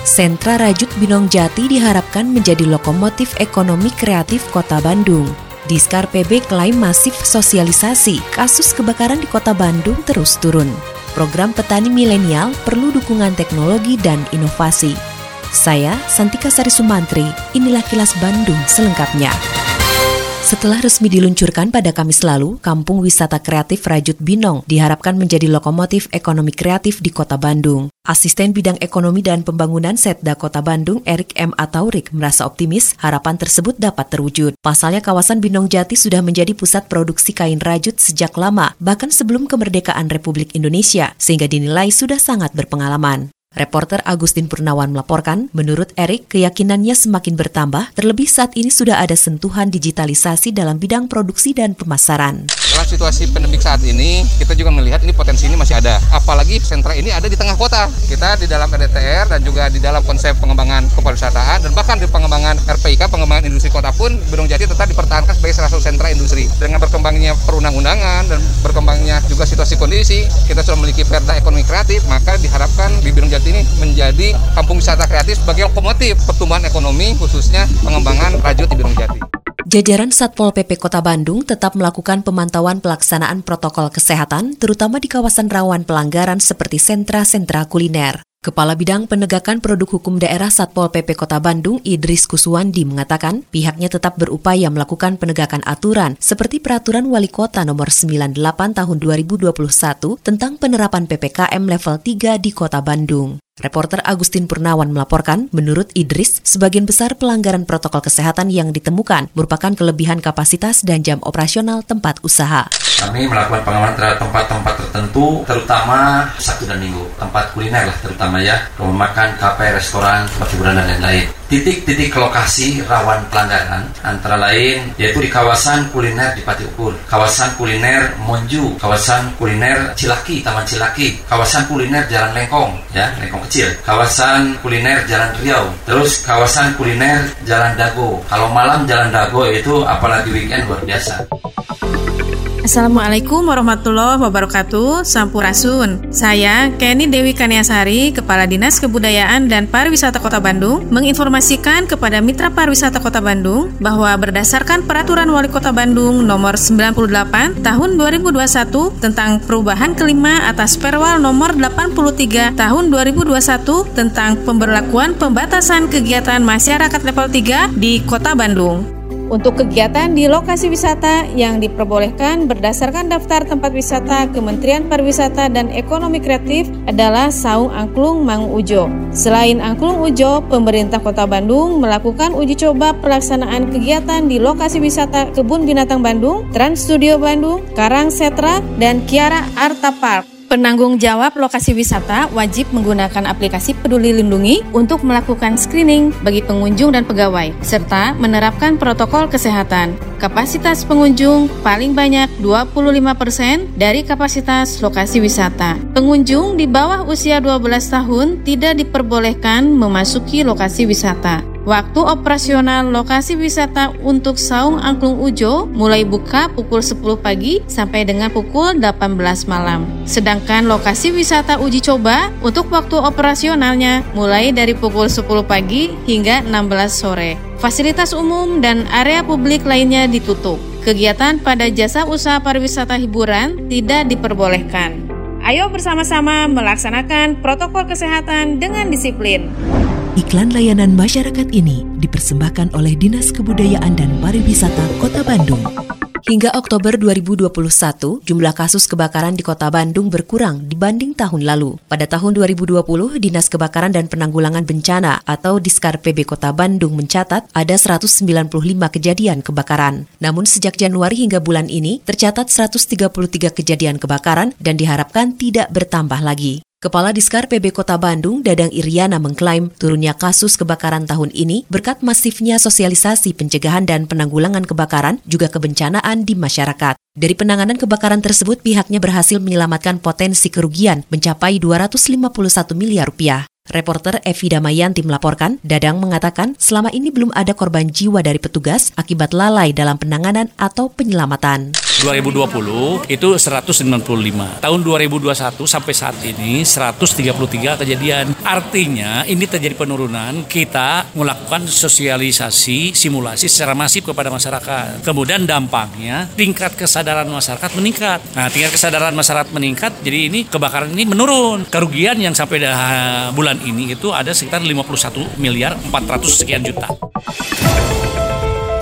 Sentra Rajut Binong Jati diharapkan menjadi lokomotif ekonomi kreatif Kota Bandung. Diskar PB klaim masif sosialisasi, kasus kebakaran di Kota Bandung terus turun. Program petani milenial perlu dukungan teknologi dan inovasi. Saya Santika Sari Sumantri, inilah kilas Bandung selengkapnya. Setelah resmi diluncurkan pada Kamis lalu, Kampung Wisata Kreatif Rajut Binong diharapkan menjadi lokomotif ekonomi kreatif di Kota Bandung. Asisten Bidang Ekonomi dan Pembangunan Setda Kota Bandung, Erik M. Ataurik, merasa optimis harapan tersebut dapat terwujud. Pasalnya kawasan Binong Jati sudah menjadi pusat produksi kain rajut sejak lama, bahkan sebelum kemerdekaan Republik Indonesia, sehingga dinilai sudah sangat berpengalaman. Reporter Agustin Purnawan melaporkan, menurut Erik, keyakinannya semakin bertambah, terlebih saat ini sudah ada sentuhan digitalisasi dalam bidang produksi dan pemasaran. Dalam situasi pandemik saat ini, kita juga melihat ini potensi ini masih ada. Apalagi sentra ini ada di tengah kota. Kita di dalam RDTR dan juga di dalam konsep pengembangan kepariwisataan dan bahkan di pengembangan RPIK, pengembangan industri kota pun, Gunung Jati tetap dipertahankan sebagai salah satu sentra industri. Dengan berkembangnya perundang-undangan dan berkembangnya juga situasi kondisi, kita sudah memiliki perda ekonomi kreatif, maka diharapkan di Gunung Jati ini menjadi kampung wisata kreatif sebagai lokomotif pertumbuhan ekonomi khususnya pengembangan rajut di Gunung Jati. Jajaran Satpol PP Kota Bandung tetap melakukan pemantauan pelaksanaan protokol kesehatan, terutama di kawasan rawan pelanggaran seperti sentra-sentra kuliner. Kepala Bidang Penegakan Produk Hukum Daerah Satpol PP Kota Bandung, Idris Kuswandi, mengatakan pihaknya tetap berupaya melakukan penegakan aturan seperti Peraturan Wali Kota Nomor 98 Tahun 2021 tentang penerapan PPKM level 3 di Kota Bandung. Reporter Agustin Purnawan melaporkan, menurut Idris, sebagian besar pelanggaran protokol kesehatan yang ditemukan merupakan kelebihan kapasitas dan jam operasional tempat usaha. Kami melakukan pengamanan terhadap tempat-tempat tertentu, terutama Sabtu dan Minggu. Tempat kuliner lah terutama ya, rumah makan, kafe, restoran, tempat hiburan dan lain-lain. Titik-titik lokasi rawan pelanggaran antara lain yaitu di kawasan kuliner di Pati Ukur, kawasan kuliner Monju, kawasan kuliner Cilaki, Taman Cilaki, kawasan kuliner Jalan Lengkong, ya Lengkong kecil, kawasan kuliner Jalan Riau, terus kawasan kuliner Jalan Dago. Kalau malam Jalan Dago itu apalagi weekend luar biasa. Assalamualaikum warahmatullahi wabarakatuh. Sampurasun. Saya Kenny Dewi Kaniasari Kepala Dinas Kebudayaan dan Pariwisata Kota Bandung Menginformasikan kepada Mitra Pariwisata Kota Bandung Bahwa berdasarkan Peraturan Wali Kota Bandung Nomor 98 Tahun 2021 Tentang perubahan kelima atas Perwal Nomor 83 Tahun 2021 Tentang pemberlakuan pembatasan kegiatan masyarakat level 3 di Kota Bandung untuk kegiatan di lokasi wisata yang diperbolehkan berdasarkan daftar tempat wisata Kementerian Pariwisata dan Ekonomi Kreatif adalah Saung Angklung Mang Ujo. Selain Angklung Ujo, pemerintah Kota Bandung melakukan uji coba pelaksanaan kegiatan di lokasi wisata Kebun Binatang Bandung, Trans Studio Bandung, Karang Setra, dan Kiara Arta Park. Penanggung jawab lokasi wisata wajib menggunakan aplikasi Peduli Lindungi untuk melakukan screening bagi pengunjung dan pegawai, serta menerapkan protokol kesehatan. Kapasitas pengunjung paling banyak 25% dari kapasitas lokasi wisata. Pengunjung di bawah usia 12 tahun tidak diperbolehkan memasuki lokasi wisata. Waktu operasional lokasi wisata untuk Saung Angklung Ujo mulai buka pukul 10 pagi sampai dengan pukul 18 malam. Sedangkan lokasi wisata uji coba untuk waktu operasionalnya mulai dari pukul 10 pagi hingga 16 sore. Fasilitas umum dan area publik lainnya ditutup. Kegiatan pada jasa usaha pariwisata hiburan tidak diperbolehkan. Ayo bersama-sama melaksanakan protokol kesehatan dengan disiplin. Iklan layanan masyarakat ini dipersembahkan oleh Dinas Kebudayaan dan Pariwisata Kota Bandung. Hingga Oktober 2021, jumlah kasus kebakaran di Kota Bandung berkurang dibanding tahun lalu. Pada tahun 2020, Dinas Kebakaran dan Penanggulangan Bencana atau Diskar PB Kota Bandung mencatat ada 195 kejadian kebakaran. Namun sejak Januari hingga bulan ini tercatat 133 kejadian kebakaran dan diharapkan tidak bertambah lagi. Kepala Diskar PB Kota Bandung, Dadang Iriana mengklaim turunnya kasus kebakaran tahun ini berkat masifnya sosialisasi pencegahan dan penanggulangan kebakaran juga kebencanaan di masyarakat. Dari penanganan kebakaran tersebut, pihaknya berhasil menyelamatkan potensi kerugian mencapai 251 miliar rupiah. Reporter Evi Damayanti melaporkan, Dadang mengatakan selama ini belum ada korban jiwa dari petugas akibat lalai dalam penanganan atau penyelamatan. 2020 itu 195. Tahun 2021 sampai saat ini 133 kejadian. Artinya ini terjadi penurunan. Kita melakukan sosialisasi, simulasi secara masif kepada masyarakat. Kemudian dampaknya tingkat kesadaran masyarakat meningkat. Nah, tingkat kesadaran masyarakat meningkat, jadi ini kebakaran ini menurun. Kerugian yang sampai bulan ini itu ada sekitar 51 miliar 400 sekian juta.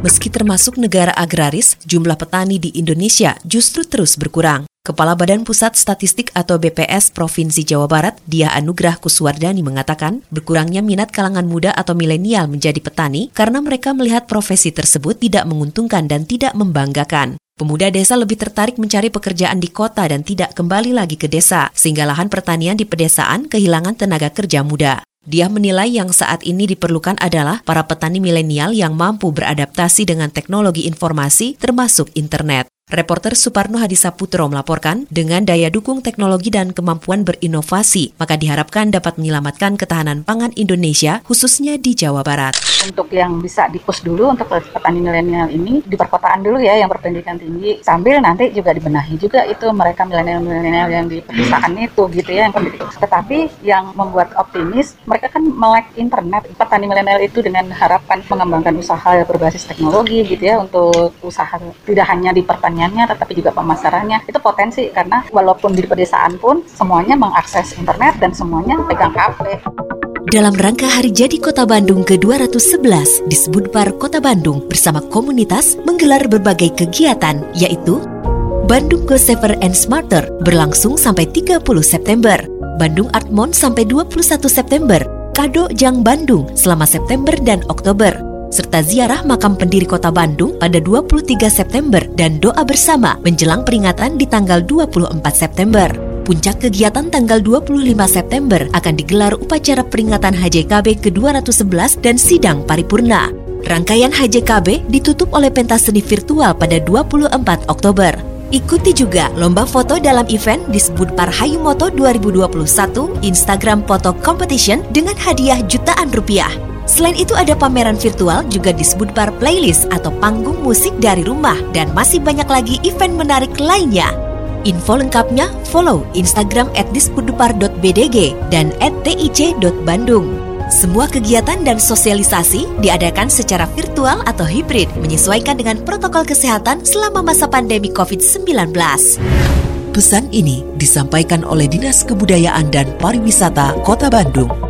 Meski termasuk negara agraris, jumlah petani di Indonesia justru terus berkurang. Kepala Badan Pusat Statistik atau BPS Provinsi Jawa Barat, Dia Anugrah Kuswardani mengatakan, berkurangnya minat kalangan muda atau milenial menjadi petani karena mereka melihat profesi tersebut tidak menguntungkan dan tidak membanggakan. Pemuda desa lebih tertarik mencari pekerjaan di kota dan tidak kembali lagi ke desa, sehingga lahan pertanian di pedesaan kehilangan tenaga kerja muda. Dia menilai yang saat ini diperlukan adalah para petani milenial yang mampu beradaptasi dengan teknologi informasi termasuk internet. Reporter Suparno Hadisaputro melaporkan, dengan daya dukung teknologi dan kemampuan berinovasi, maka diharapkan dapat menyelamatkan ketahanan pangan Indonesia, khususnya di Jawa Barat. Untuk yang bisa dipus dulu untuk petani milenial ini, di perkotaan dulu ya, yang berpendidikan tinggi, sambil nanti juga dibenahi juga itu mereka milenial-milenial yang di pedesaan itu gitu ya, yang pendidikan. Tetapi yang membuat optimis, mereka kan melek internet. Petani milenial itu dengan harapan mengembangkan usaha berbasis teknologi gitu ya, untuk usaha tidak hanya di pertanian pertaniannya tetapi juga pemasarannya itu potensi karena walaupun di pedesaan pun semuanya mengakses internet dan semuanya pegang HP. Dalam rangka Hari Jadi Kota Bandung ke-211, disebut Bar Kota Bandung bersama komunitas menggelar berbagai kegiatan, yaitu Bandung Go Safer and Smarter berlangsung sampai 30 September, Bandung Art Month sampai 21 September, Kado Jang Bandung selama September dan Oktober, serta ziarah makam pendiri kota Bandung pada 23 September dan doa bersama menjelang peringatan di tanggal 24 September. Puncak kegiatan tanggal 25 September akan digelar upacara peringatan HJKB ke-211 dan sidang paripurna. Rangkaian HJKB ditutup oleh pentas seni virtual pada 24 Oktober. Ikuti juga lomba foto dalam event disebut Parhayumoto 2021 Instagram Photo Competition dengan hadiah jutaan rupiah. Selain itu ada pameran virtual juga disebut bar playlist atau panggung musik dari rumah dan masih banyak lagi event menarik lainnya. Info lengkapnya follow Instagram at dispudupar.bdg dan at tic.bandung. Semua kegiatan dan sosialisasi diadakan secara virtual atau hibrid menyesuaikan dengan protokol kesehatan selama masa pandemi COVID-19. Pesan ini disampaikan oleh Dinas Kebudayaan dan Pariwisata Kota Bandung.